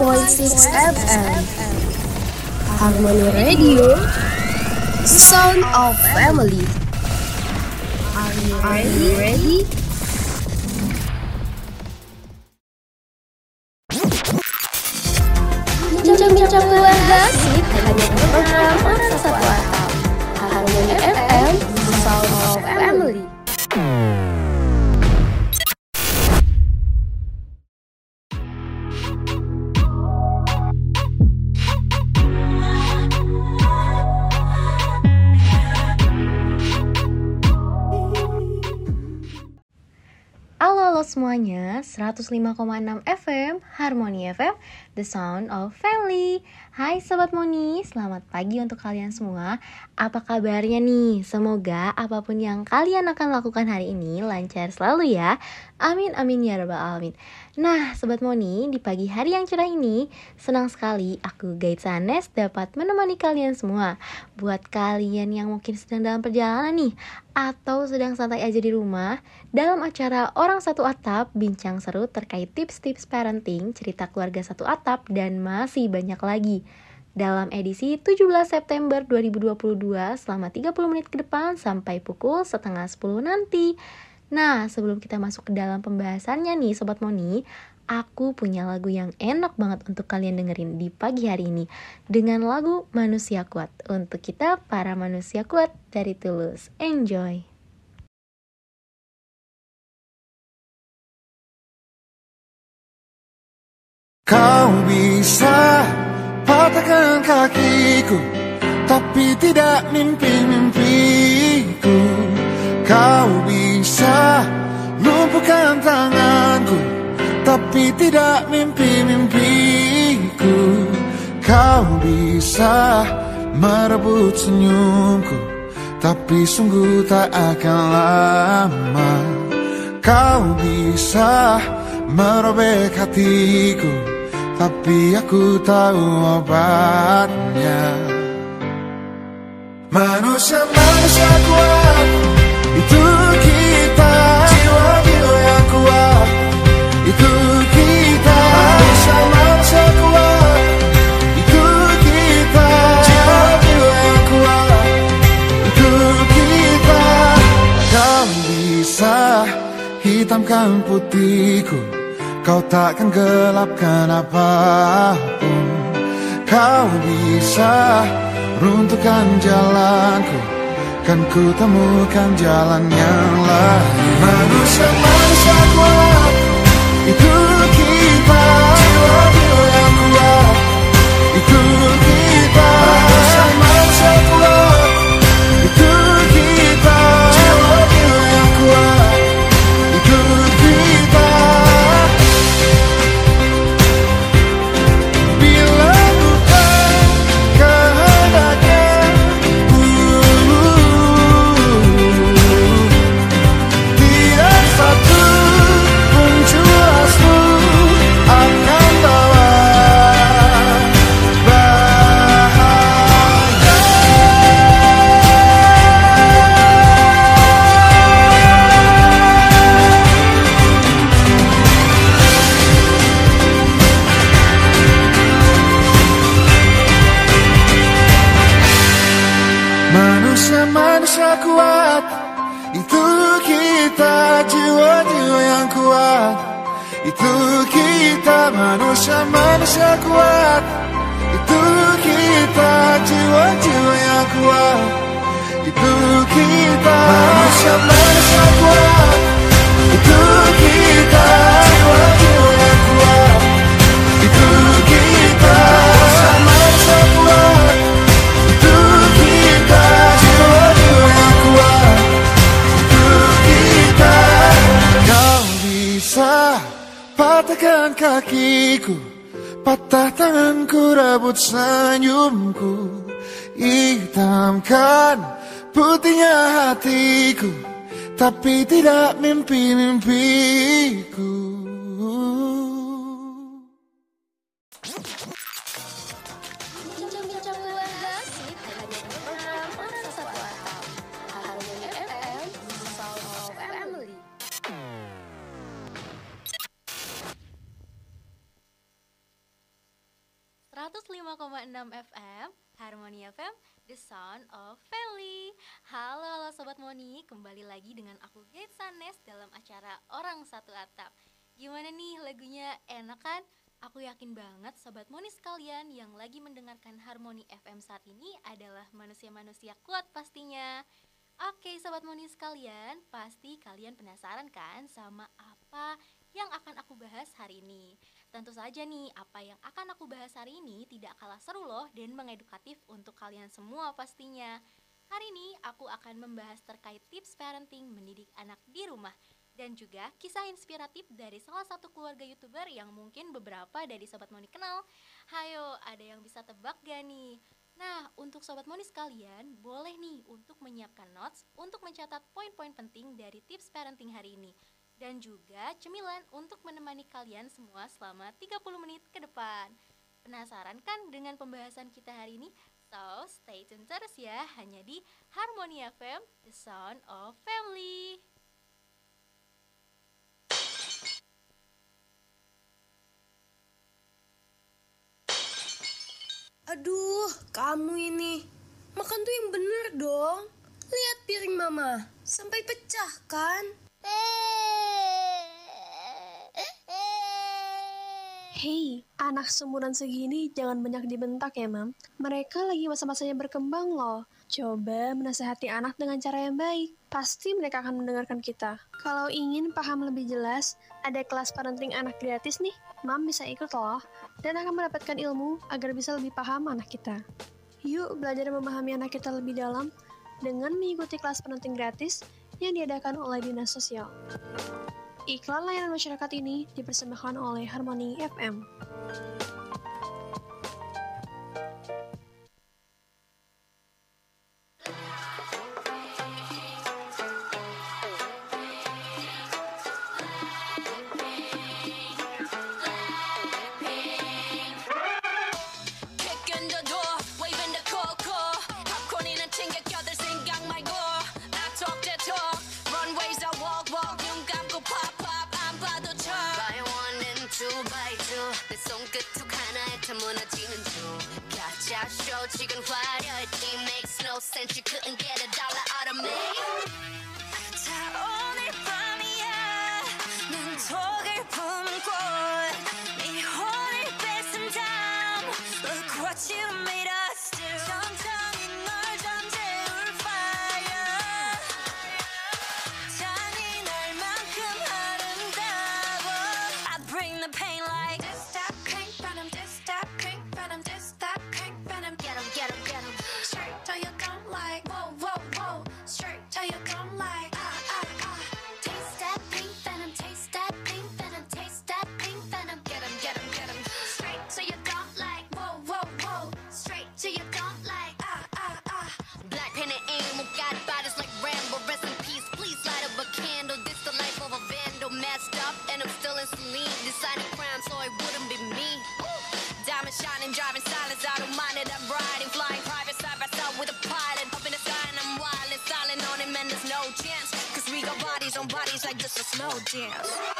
FM Harmony Radio Sound of Family Are you ready? ready? Bincang-bincang keluarga hanya program Orang Satu Atap Harmony FM semuanya, 105,6 FM, Harmony FM, The Sound of Family. Hai Sobat Moni, selamat pagi untuk kalian semua. Apa kabarnya nih? Semoga apa pun yang kalian akan lakukan hari ini lancar selalu ya. Amin amin ya rabbal alamin. Nah Sobat Moni, di pagi hari yang cerah ini Senang sekali aku Guide Sanes dapat menemani kalian semua. Buat kalian yang mungkin sedang dalam perjalanan nih Atau sedang santai aja di rumah Dalam acara Orang Satu Atap Bincang seru terkait tips-tips parenting Cerita keluarga satu atap Dan masih banyak lagi dalam edisi 17 September 2022 selama 30 menit ke depan sampai pukul setengah 10 nanti. Nah, sebelum kita masuk ke dalam pembahasannya nih Sobat Moni, aku punya lagu yang enak banget untuk kalian dengerin di pagi hari ini dengan lagu Manusia Kuat untuk kita para manusia kuat dari Tulus. Enjoy! Kau bisa patahkan kakiku Tapi tidak mimpi-mimpiku. Kau bisa lumpuhkan tanganku Tapi tidak mimpi-mimpiku. Kau bisa merebut senyumku Tapi sungguh tak akan lama. Kau bisa merobek hatiku Tapi aku tahu obatnya. Manusia-manusia kuat. Itu kita. Jiwa-jiwa yang kuat. Itu kita. Manusia-manusia kuat. Itu kita. Jiwa-jiwa yang kuat. Itu kita. Kau bisa hitamkan putihku Kau takkan gelapkan apa pun. Kau bisa runtuhkan jalanku. Kan ku temukan jalan yang lain. Manusia-manusia kuat. Itu kita Jiwa-jiwa yang kuat. Itu kita kita jiwa-jiwa yang kuat. Itu kita manusia-manusia kuat. Itu kita jiwa-jiwa yang kuat. Itu kita manusia-manusia kuat. Itu kita patahkan kakiku Patah tanganku rebut senyumku. Hitamkan putihnya hatiku Tapi tidak mimpi-mimpiku lagunya enak kan? Aku yakin banget sobat Monis kalian yang lagi mendengarkan Harmoni FM saat ini adalah manusia-manusia kuat pastinya. Oke sobat Monis kalian, pasti kalian penasaran kan sama apa yang akan aku bahas hari ini. Tentu saja nih, apa yang akan aku bahas hari ini tidak kalah seru loh dan mengedukatif untuk kalian semua pastinya. Hari ini aku akan membahas terkait tips parenting mendidik anak di rumah dan juga kisah inspiratif dari salah satu keluarga youtuber yang mungkin beberapa dari Sobat Moni kenal. Hayo, ada yang bisa tebak gak nih? Nah, untuk Sobat Moni sekalian, boleh nih untuk menyiapkan notes untuk mencatat poin-poin penting dari tips parenting hari ini. Dan juga cemilan untuk menemani kalian semua selama 30 menit ke depan. Penasaran kan dengan pembahasan kita hari ini? So, stay tuned terus ya, hanya di Harmonia FM, The Sound of Family. Aduh, kamu ini. Makan tuh yang bener dong. Lihat piring mama, sampai pecah kan? Hei, anak semuran segini jangan banyak dibentak ya, Mam. Mereka lagi masa-masanya berkembang loh. Coba menasehati anak dengan cara yang baik. Pasti mereka akan mendengarkan kita. Kalau ingin paham lebih jelas, ada kelas parenting anak gratis nih. Mam bisa ikut loh, dan akan mendapatkan ilmu agar bisa lebih paham anak kita. Yuk belajar memahami anak kita lebih dalam dengan mengikuti kelas parenting gratis yang diadakan oleh Dinas Sosial. Iklan layanan masyarakat ini dipersembahkan oleh Harmony FM. A dollar out of me. dance.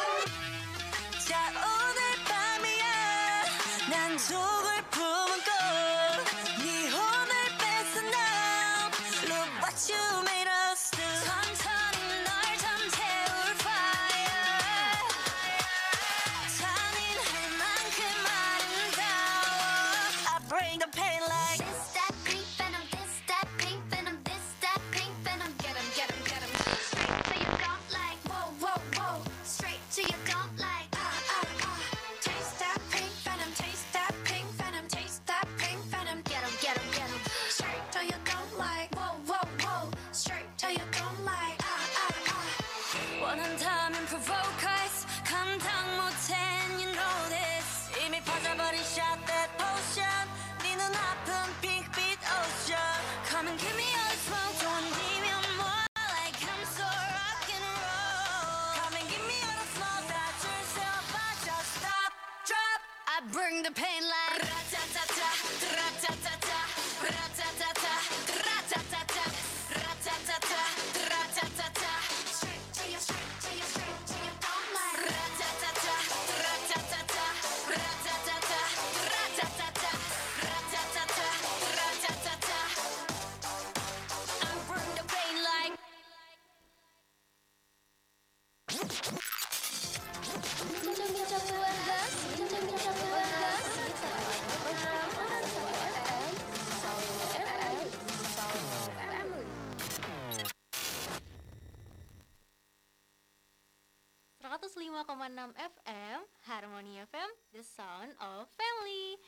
Harmony FM, The Sound of Family.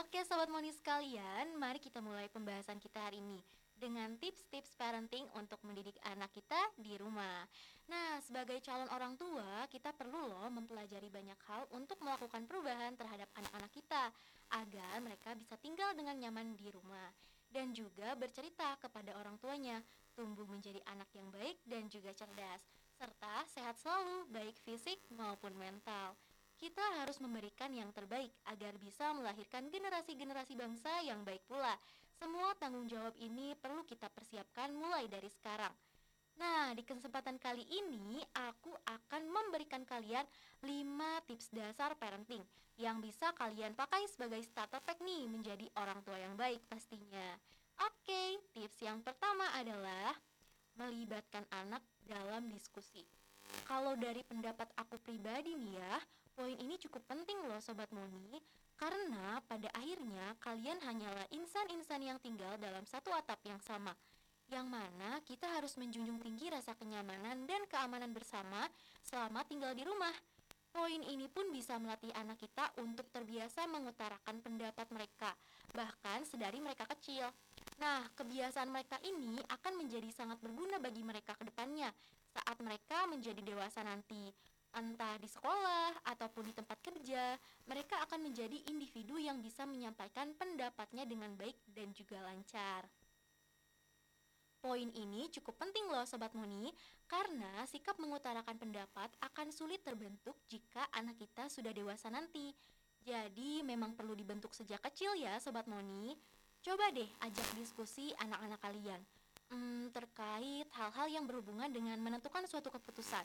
Oke sobat Moni sekalian, mari kita mulai pembahasan kita hari ini dengan tips-tips parenting untuk mendidik anak kita di rumah. Nah, sebagai calon orang tua, kita perlu loh mempelajari banyak hal untuk melakukan perubahan terhadap anak-anak kita agar mereka bisa tinggal dengan nyaman di rumah dan juga bercerita kepada orang tuanya, tumbuh menjadi anak yang baik dan juga cerdas serta sehat selalu baik fisik maupun mental. Kita harus memberikan yang terbaik agar bisa melahirkan generasi-generasi bangsa yang baik pula. Semua tanggung jawab ini perlu kita persiapkan mulai dari sekarang. Nah, di kesempatan kali ini aku akan memberikan kalian 5 tips dasar parenting yang bisa kalian pakai sebagai starter pack nih menjadi orang tua yang baik pastinya. Oke, tips yang pertama adalah melibatkan anak dalam diskusi. Kalau dari pendapat aku pribadi nih ya, poin ini cukup penting loh Sobat Moni Karena pada akhirnya kalian hanyalah insan-insan yang tinggal dalam satu atap yang sama Yang mana kita harus menjunjung tinggi rasa kenyamanan dan keamanan bersama selama tinggal di rumah. Poin ini pun bisa melatih anak kita untuk terbiasa mengutarakan pendapat mereka Bahkan sedari mereka kecil. Nah, kebiasaan mereka ini akan menjadi sangat berguna bagi mereka ke depannya saat mereka menjadi dewasa nanti. Entah di sekolah ataupun di tempat kerja, mereka akan menjadi individu yang bisa menyampaikan pendapatnya dengan baik dan juga lancar. Poin ini cukup penting loh Sobat Moni, karena sikap mengutarakan pendapat akan sulit terbentuk jika anak kita sudah dewasa nanti. Jadi memang perlu dibentuk sejak kecil ya Sobat Moni. Coba deh ajak diskusi anak-anak kalian hmm, terkait hal-hal yang berhubungan dengan menentukan suatu keputusan.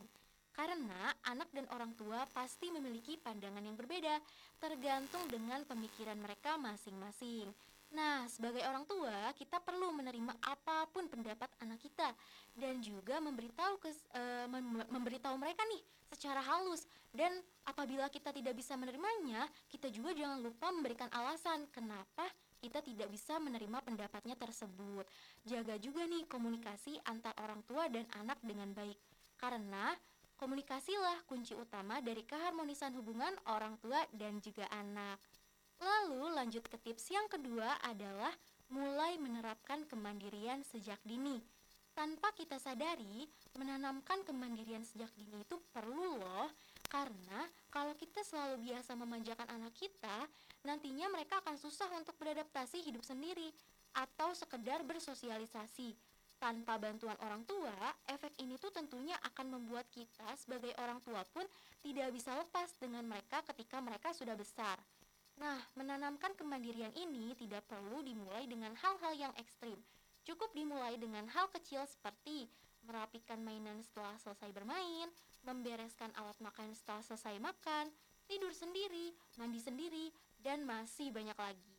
Karena anak dan orang tua pasti memiliki pandangan yang berbeda, tergantung dengan pemikiran mereka masing-masing. Nah, sebagai orang tua, kita perlu menerima apa pun pendapat anak kita dan juga memberitahu ke, e, memberitahu mereka nih secara halus. Dan apabila kita tidak bisa menerimanya, kita juga jangan lupa memberikan alasan kenapa kita tidak bisa menerima pendapatnya tersebut. Jaga juga nih komunikasi antar orang tua dan anak dengan baik. Karena komunikasilah kunci utama dari keharmonisan hubungan orang tua dan juga anak. Lalu lanjut ke tips yang kedua adalah mulai menerapkan kemandirian sejak dini. Tanpa kita sadari, menanamkan kemandirian sejak dini itu perlu loh karena kalau kita selalu biasa memanjakan anak kita, nantinya mereka akan susah untuk beradaptasi hidup sendiri atau sekedar bersosialisasi. Tanpa bantuan orang tua, efek ini tuh tentunya akan membuat kita sebagai orang tua pun tidak bisa lepas dengan mereka ketika mereka sudah besar. Nah, menanamkan kemandirian ini tidak perlu dimulai dengan hal-hal yang ekstrim. Cukup dimulai dengan hal kecil seperti merapikan mainan setelah selesai bermain, membereskan alat makan setelah selesai makan, tidur sendiri, mandi sendiri, dan masih banyak lagi.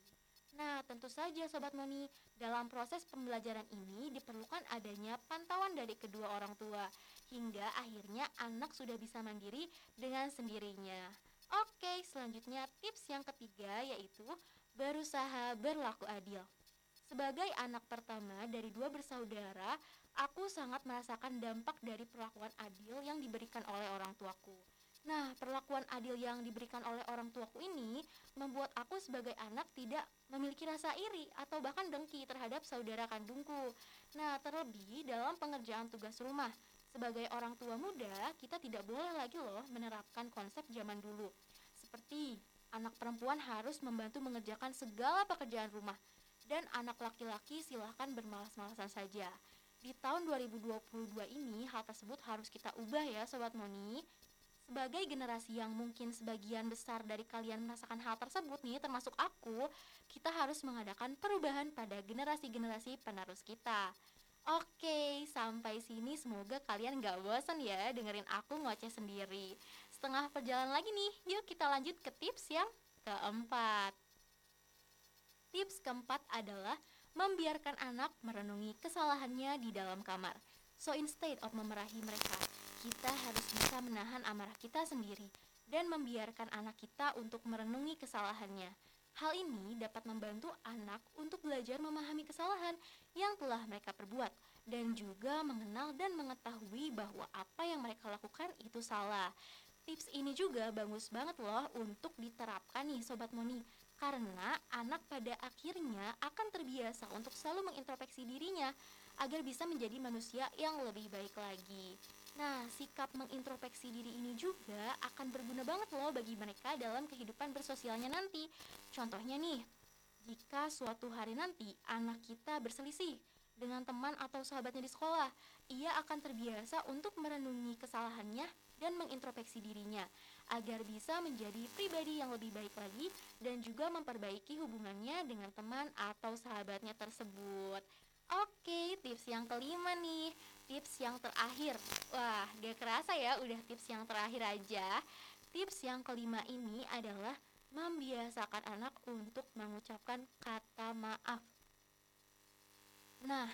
Nah, tentu saja Sobat Moni, dalam proses pembelajaran ini diperlukan adanya pantauan dari kedua orang tua, hingga akhirnya anak sudah bisa mandiri dengan sendirinya. Oke, selanjutnya tips yang ketiga yaitu berusaha berlaku adil. Sebagai anak pertama dari dua bersaudara, aku sangat merasakan dampak dari perlakuan adil yang diberikan oleh orang tuaku. Nah, perlakuan adil yang diberikan oleh orang tuaku ini membuat aku sebagai anak tidak memiliki rasa iri atau bahkan dengki terhadap saudara kandungku. Nah, terlebih dalam pengerjaan tugas rumah. Sebagai orang tua muda, kita tidak boleh lagi loh menerapkan konsep zaman dulu. Seperti anak perempuan harus membantu mengerjakan segala pekerjaan rumah dan anak laki-laki silahkan bermalas-malasan saja. Di tahun 2022 ini hal tersebut harus kita ubah ya Sobat Moni. Sebagai generasi yang mungkin sebagian besar dari kalian merasakan hal tersebut nih termasuk aku, kita harus mengadakan perubahan pada generasi-generasi penerus kita. Oke, sampai sini semoga kalian gak bosan ya dengerin aku ngoceh sendiri. Setengah perjalanan lagi nih, yuk kita lanjut ke tips yang keempat. Tips keempat adalah membiarkan anak merenungi kesalahannya di dalam kamar. So instead of memerahi mereka, kita harus bisa menahan amarah kita sendiri dan membiarkan anak kita untuk merenungi kesalahannya. Hal ini dapat membantu anak untuk belajar memahami kesalahan yang telah mereka perbuat dan juga mengenal dan mengetahui bahwa apa yang mereka lakukan itu salah. Tips ini juga bagus banget loh untuk diterapkan nih Sobat Moni Karena anak pada akhirnya akan terbiasa untuk selalu mengintrospeksi dirinya Agar bisa menjadi manusia yang lebih baik lagi. Nah, sikap mengintrospeksi diri ini juga akan berguna banget loh bagi mereka dalam kehidupan bersosialnya nanti. Contohnya nih, jika suatu hari nanti anak kita berselisih dengan teman atau sahabatnya di sekolah, ia akan terbiasa untuk merenungi kesalahannya dan mengintrospeksi dirinya agar bisa menjadi pribadi yang lebih baik lagi dan juga memperbaiki hubungannya dengan teman atau sahabatnya tersebut. Oke, tips yang kelima nih, tips yang terakhir. Wah, gak kerasa ya udah tips yang terakhir aja. Tips yang kelima ini adalah membiasakan anak untuk mengucapkan kata maaf. Nah,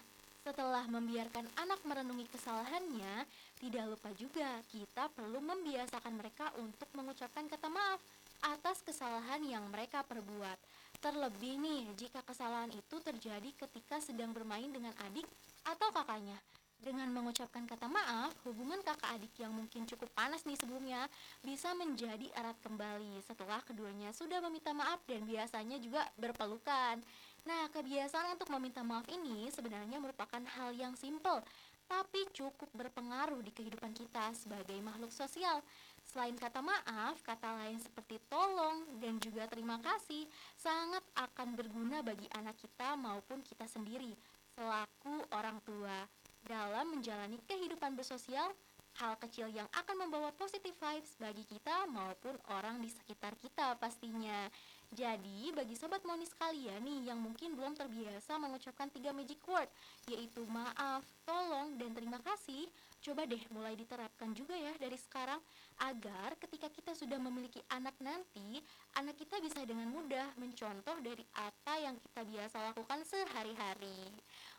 setelah membiarkan anak merenungi kesalahannya, tidak lupa juga kita perlu membiasakan mereka untuk mengucapkan kata maaf atas kesalahan yang mereka perbuat. Terlebih nih, jika kesalahan itu terjadi ketika sedang bermain dengan adik atau kakaknya. Dengan mengucapkan kata maaf, hubungan kakak adik yang mungkin cukup panas nih sebelumnya bisa menjadi erat kembali setelah keduanya sudah meminta maaf dan biasanya juga berpelukan. Nah, kebiasaan untuk meminta maaf ini sebenarnya merupakan hal yang simple, tapi cukup berpengaruh di kehidupan kita sebagai makhluk sosial. Selain kata maaf, kata lain seperti tolong dan juga terima kasih sangat akan berguna bagi anak kita maupun kita sendiri selaku orang tua dalam menjalani kehidupan bersosial hal kecil yang akan membawa positive vibes bagi kita maupun orang di sekitar kita pastinya. Jadi, bagi sobat monis kalian nih yang mungkin belum terbiasa mengucapkan tiga magic word, yaitu maaf, tolong, dan terima kasih, coba deh mulai diterapkan juga ya dari sekarang agar ketika kita sudah memiliki anak nanti, anak kita bisa dengan mudah mencontoh dari apa yang kita biasa lakukan sehari-hari.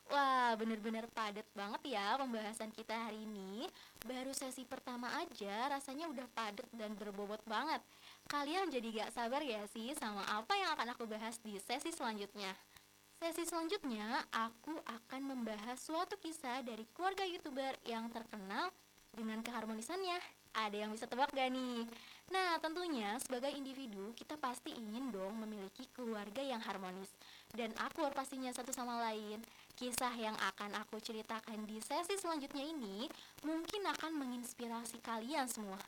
Wah, bener-bener padat banget ya pembahasan kita hari ini. Baru sesi pertama aja rasanya udah padat dan berbobot banget. Kalian jadi gak sabar ya sih sama apa yang akan aku bahas di sesi selanjutnya. Sesi selanjutnya, aku akan membahas suatu kisah dari keluarga youtuber yang terkenal dengan keharmonisannya. Ada yang bisa tebak gak nih? Nah, tentunya sebagai individu, kita pasti ingin dong memiliki keluarga yang harmonis dan akur pastinya satu sama lain. Kisah yang akan aku ceritakan di sesi selanjutnya ini mungkin akan menginspirasi kalian semua,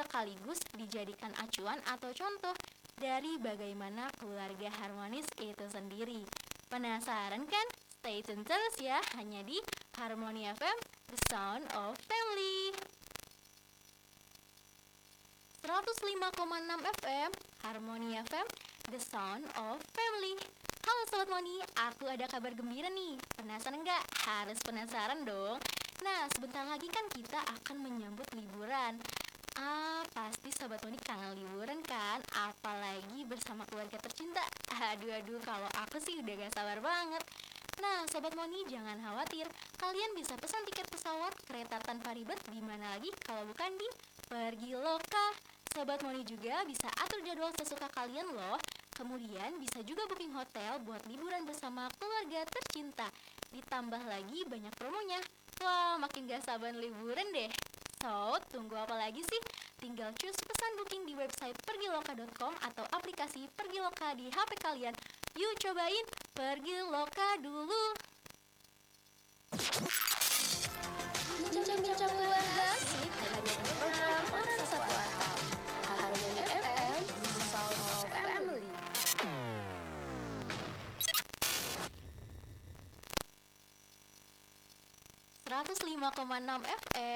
sekaligus dijadikan acuan atau contoh dari bagaimana keluarga harmonis itu sendiri. Penasaran kan? Stay tune terus ya, hanya di Harmony FM, The Sound of Family. 105,6 FM, Harmony FM, The Sound of Family. Halo Sobat Moni, aku ada kabar gembira nih Penasaran nggak? Harus penasaran dong Nah, sebentar lagi kan kita akan menyambut liburan Ah, pasti Sobat Moni kangen liburan kan? Apalagi bersama keluarga tercinta Aduh-aduh, kalau aku sih udah gak sabar banget Nah, Sobat Moni jangan khawatir Kalian bisa pesan tiket pesawat kereta tanpa ribet di mana lagi kalau bukan di Pergi Loka Sobat Moni juga bisa atur jadwal sesuka kalian loh Kemudian bisa juga booking hotel buat liburan bersama keluarga tercinta. Ditambah lagi banyak promonya. Wah, makin gak sabar liburan deh. So, tunggu apa lagi sih? Tinggal cus pesan booking di website pergiloka.com atau aplikasi Pergiloka di HP kalian. Yuk cobain, Pergiloka dulu. Bincang-bincang keluarga sih hanya di program Orang Satu Atap. Harmony FM, Sound of Family. 105,6 FM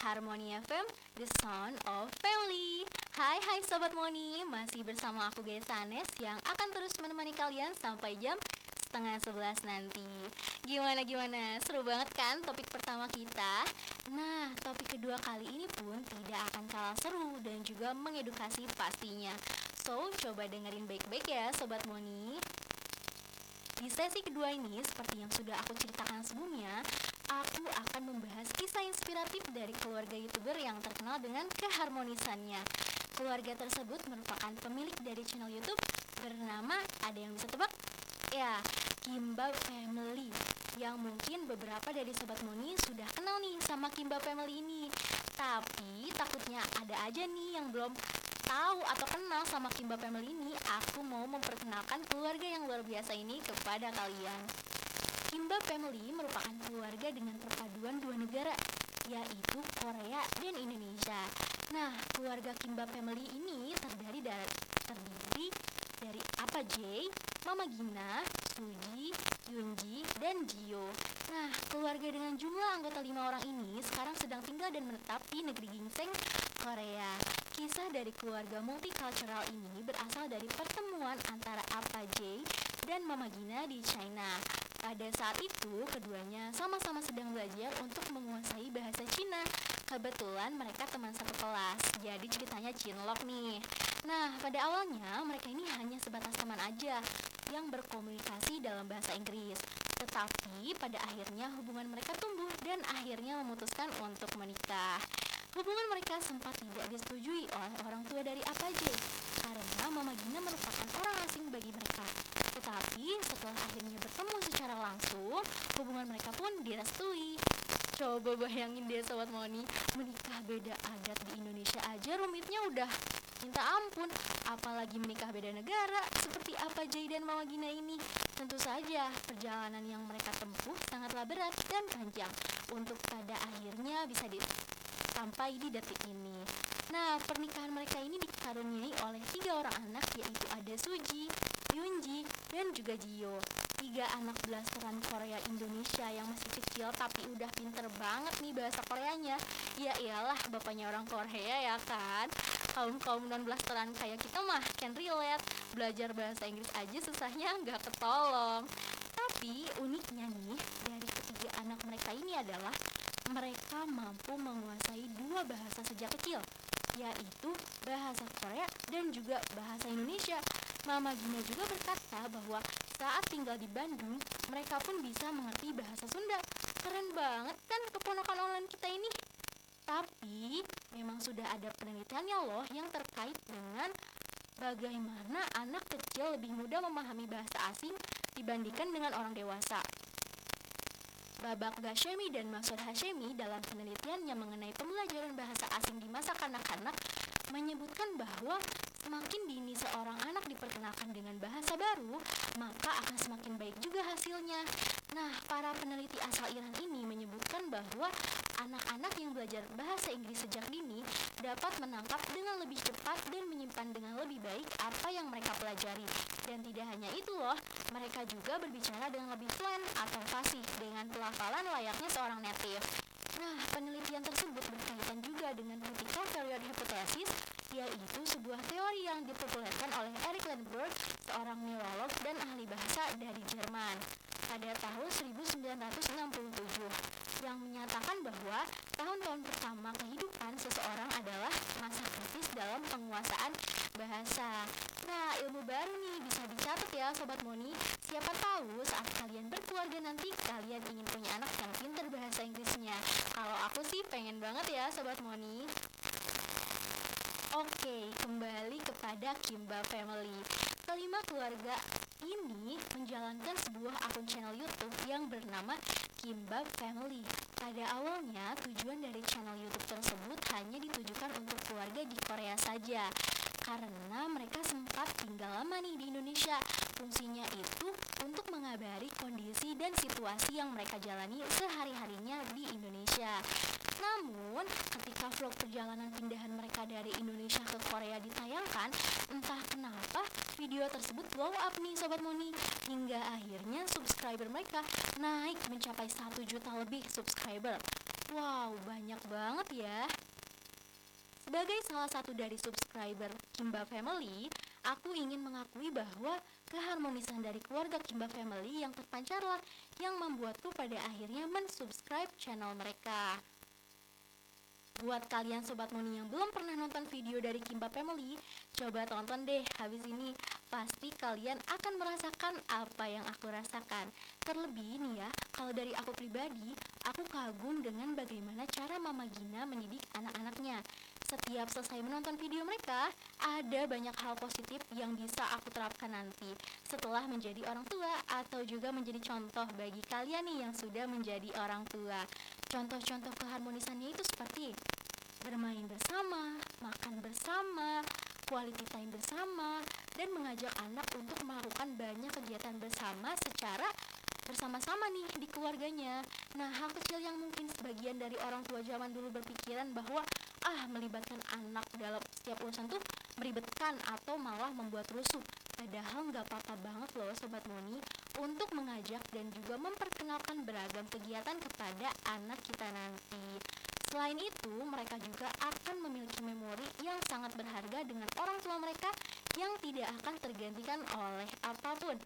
Harmony FM The Sound of Family. Hai hai Sobat Moni. Masih bersama aku Gaya Sanes Yang akan terus menemani kalian sampai jam setengah sebelas nanti. Gimana gimana? Seru banget kan topik pertama kita? Nah, topik kedua kali ini pun tidak akan kalah seru dan juga mengedukasi pastinya. So, coba dengerin baik-baik ya Sobat Moni. Di sesi kedua ini, seperti yang sudah aku ceritakan sebelumnya, aku akan membahas kisah inspiratif dari keluarga youtuber yang terkenal dengan keharmonisannya. Keluarga tersebut merupakan pemilik dari channel YouTube bernama, ada yang bisa tebak? Ya, Kimba Family yang mungkin beberapa dari Sobat Moni sudah kenal nih sama Kimba Family ini Tapi takutnya ada aja nih yang belum tahu atau kenal sama Kimba Family ini, aku mau memperkenalkan keluarga yang luar biasa ini kepada kalian. Kimba Family merupakan keluarga dengan perpaduan dua negara, yaitu Korea dan Indonesia. Nah, keluarga Kimba Family ini terdiri dari terdiri dari apa Jay, Mama Gina, Suji, Yunji, dan Jio. Nah, keluarga dengan jumlah anggota lima orang ini sekarang sedang tinggal dan menetap di negeri Ginseng, Korea. Kisah dari keluarga multicultural ini berasal dari pertemuan antara Apa Jay dan Mama Gina di China. Pada saat itu, keduanya sama-sama sedang belajar untuk menguasai bahasa Cina. Kebetulan mereka teman satu kelas, jadi ceritanya cinlok nih. Nah, pada awalnya mereka ini hanya sebatas teman aja yang berkomunikasi dalam bahasa Inggris. Tetapi pada akhirnya hubungan mereka tumbuh dan akhirnya memutuskan untuk menikah. Hubungan mereka sempat tidak disetujui oleh orang tua dari Apaje karena Mama Gina merupakan orang asing bagi mereka. Tetapi setelah akhirnya bertemu secara langsung, hubungan mereka pun direstui. Coba bayangin deh Sobat Moni, menikah beda adat di Indonesia aja rumitnya udah minta ampun, apalagi menikah beda negara seperti apa Jay dan Mama Gina ini. Tentu saja perjalanan yang mereka tempuh sangatlah berat dan panjang untuk pada akhirnya bisa di sampai di detik ini. Nah, pernikahan mereka ini dikaruniai oleh tiga orang anak yaitu ada Suji, Yunji, dan juga Jio. Tiga anak blasteran Korea Indonesia yang masih kecil tapi udah pinter banget nih bahasa Koreanya. Ya iyalah bapaknya orang Korea ya kan. Kaum kaum non blasteran kayak kita mah can relate. Belajar bahasa Inggris aja susahnya nggak ketolong. Tapi uniknya nih dari ketiga anak mereka ini adalah mereka mampu menguasai dua bahasa sejak kecil, yaitu bahasa Korea dan juga bahasa Indonesia. Mama Gina juga berkata bahwa saat tinggal di Bandung, mereka pun bisa mengerti bahasa Sunda. Keren banget kan keponakan online kita ini? Tapi memang sudah ada penelitiannya loh yang terkait dengan bagaimana anak kecil lebih mudah memahami bahasa asing dibandingkan dengan orang dewasa. Babak Gashemi dan Masud Hashemi dalam penelitiannya mengenai pembelajaran bahasa asing di masa kanak-kanak menyebutkan bahwa semakin dini seorang anak diperkenalkan dengan bahasa baru, maka akan semakin baik juga hasilnya. Nah, para peneliti asal Iran ini menyebutkan bahwa anak-anak yang belajar bahasa Inggris sejak dini dapat menangkap dengan lebih cepat dan menyimpan dengan lebih baik apa yang mereka pelajari. Dan tidak hanya itu loh, mereka juga berbicara dengan lebih fluent atau fasih dengan pelafalan layaknya seorang native. Nah, penelitian tersebut berkaitan juga dengan critical period hypothesis, yaitu sebuah teori yang dipopulerkan oleh Eric Lindbergh, seorang neurolog dan ahli bahasa dari Jerman pada tahun 1967 yang menyatakan bahwa tahun-tahun pertama kehidupan seseorang adalah masa kritis dalam penguasaan bahasa. Nah, ilmu baru nih bisa dicatat ya Sobat Moni. Siapa tahu saat kalian berkeluarga nanti kalian ingin punya anak yang pintar bahasa Inggrisnya. Kalau aku sih pengen banget ya Sobat Moni. Oke, kembali kepada Kimba Family. Kelima keluarga ini menjalankan sebuah akun channel YouTube yang bernama Kimba Family. Pada awalnya, tujuan dari channel YouTube tersebut hanya ditujukan untuk keluarga di Korea saja. Karena mereka sempat tinggal lama nih di Indonesia. Fungsinya itu untuk mengabari kondisi dan situasi yang mereka jalani sehari-harinya di Indonesia. Namun, ketika vlog perjalanan pindahan mereka dari Indonesia ke Korea ditayangkan, entah kenapa video tersebut blow up nih Sobat Moni. Hingga akhirnya subscriber mereka naik mencapai 1 juta lebih subscriber. Wow, banyak banget ya. Sebagai salah satu dari subscriber Kimba Family, aku ingin mengakui bahwa keharmonisan dari keluarga Kimba Family yang terpancarlah yang membuatku pada akhirnya mensubscribe channel mereka. Buat kalian Sobat Moni yang belum pernah nonton video dari Kimba Family, coba tonton deh habis ini. Pasti kalian akan merasakan apa yang aku rasakan. Terlebih nih ya, kalau dari aku pribadi, aku kagum dengan bagaimana cara Mama Gina mendidik anak-anaknya. Setiap selesai menonton video mereka, ada banyak hal positif yang bisa aku terapkan nanti setelah menjadi orang tua atau juga menjadi contoh bagi kalian nih yang sudah menjadi orang tua. Contoh-contoh keharmonisannya itu seperti bermain bersama, makan bersama, quality time bersama, dan mengajak anak untuk melakukan banyak kegiatan bersama secara bersama-sama nih di keluarganya. Nah, hal kecil yang mungkin sebagian dari orang tua zaman dulu berpikiran bahwa ah melibatkan anak dalam setiap urusan tuh meribetkan atau malah membuat rusuh. Padahal nggak apa-apa banget loh Sobat Moni untuk mengajak dan juga memperkenalkan beragam kegiatan kepada anak kita nanti. Selain itu, mereka juga akan memiliki memori yang sangat berharga dengan orang tua mereka yang tidak akan tergantikan oleh apa pun.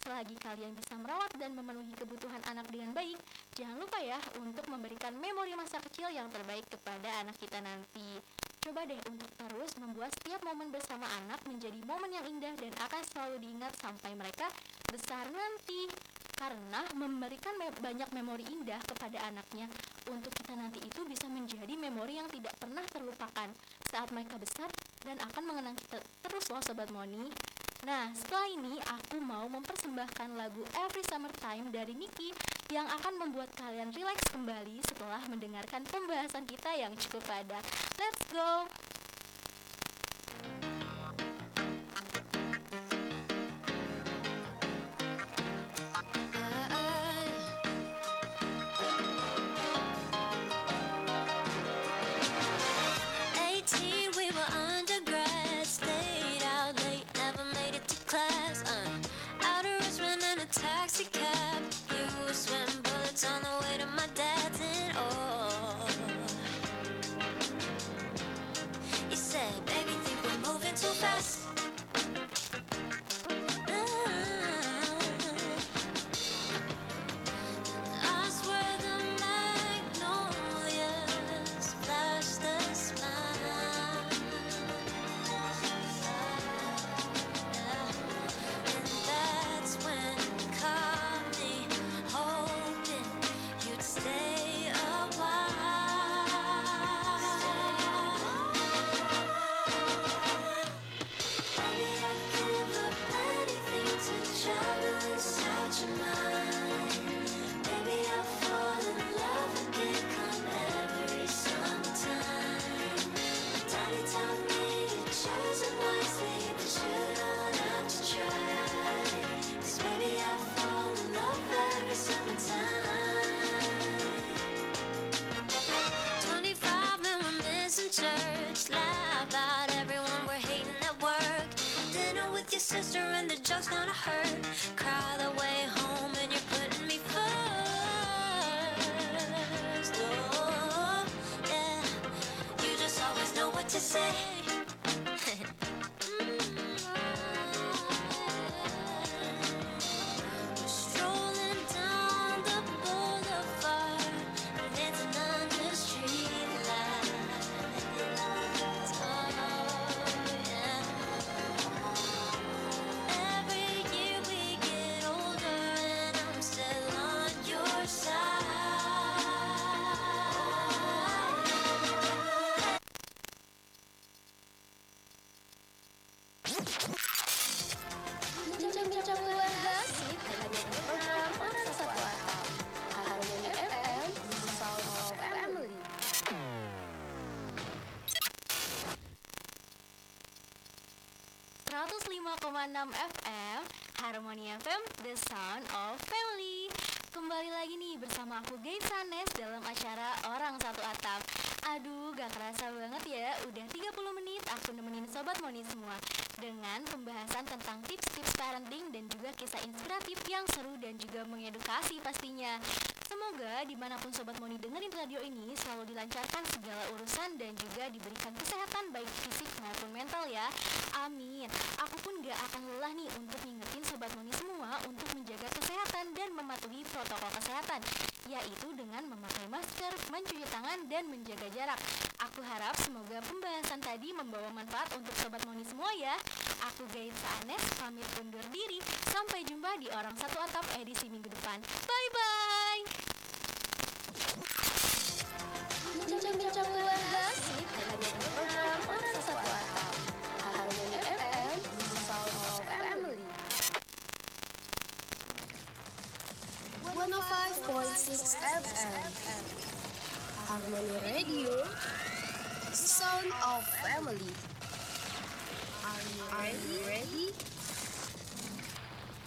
Selagi kalian bisa merawat dan memenuhi kebutuhan anak dengan baik, jangan lupa ya untuk memberikan memori masa kecil yang terbaik kepada anak kita nanti. Coba deh untuk terus membuat setiap momen bersama anak menjadi momen yang indah dan akan selalu diingat sampai mereka besar nanti. Karena memberikan me- banyak memori indah kepada anaknya untuk kita nanti itu bisa menjadi memori yang tidak pernah terlupakan saat mereka besar dan akan mengenang kita terus loh Sobat Moni. Nah, setelah ini aku mau mempersembahkan lagu Every Summertime dari Niki yang akan membuat kalian rileks kembali setelah mendengarkan pembahasan kita yang cukup padat. Let's go! Semoga di mana pun Sobat Moni dengerin radio ini Selalu dilancarkan segala urusan dan juga diberikan kesehatan baik fisik maupun mental ya. Amin. Aku pun gak akan lelah nih untuk ngingetin Sobat Moni semua Untuk menjaga kesehatan dan mematuhi protokol kesehatan Yaitu dengan memakai masker, mencuci tangan, dan menjaga jarak. Aku harap semoga pembahasan tadi membawa manfaat untuk Sobat Moni semua ya. Aku Gaisa Anes, pamit undur diri. Sampai jumpa di Orang Satu Atap edisi minggu depan. Bye-bye! Bincang-bincang luar 105.6 FM. Harmony Radio. Sound of Family. Are you ready?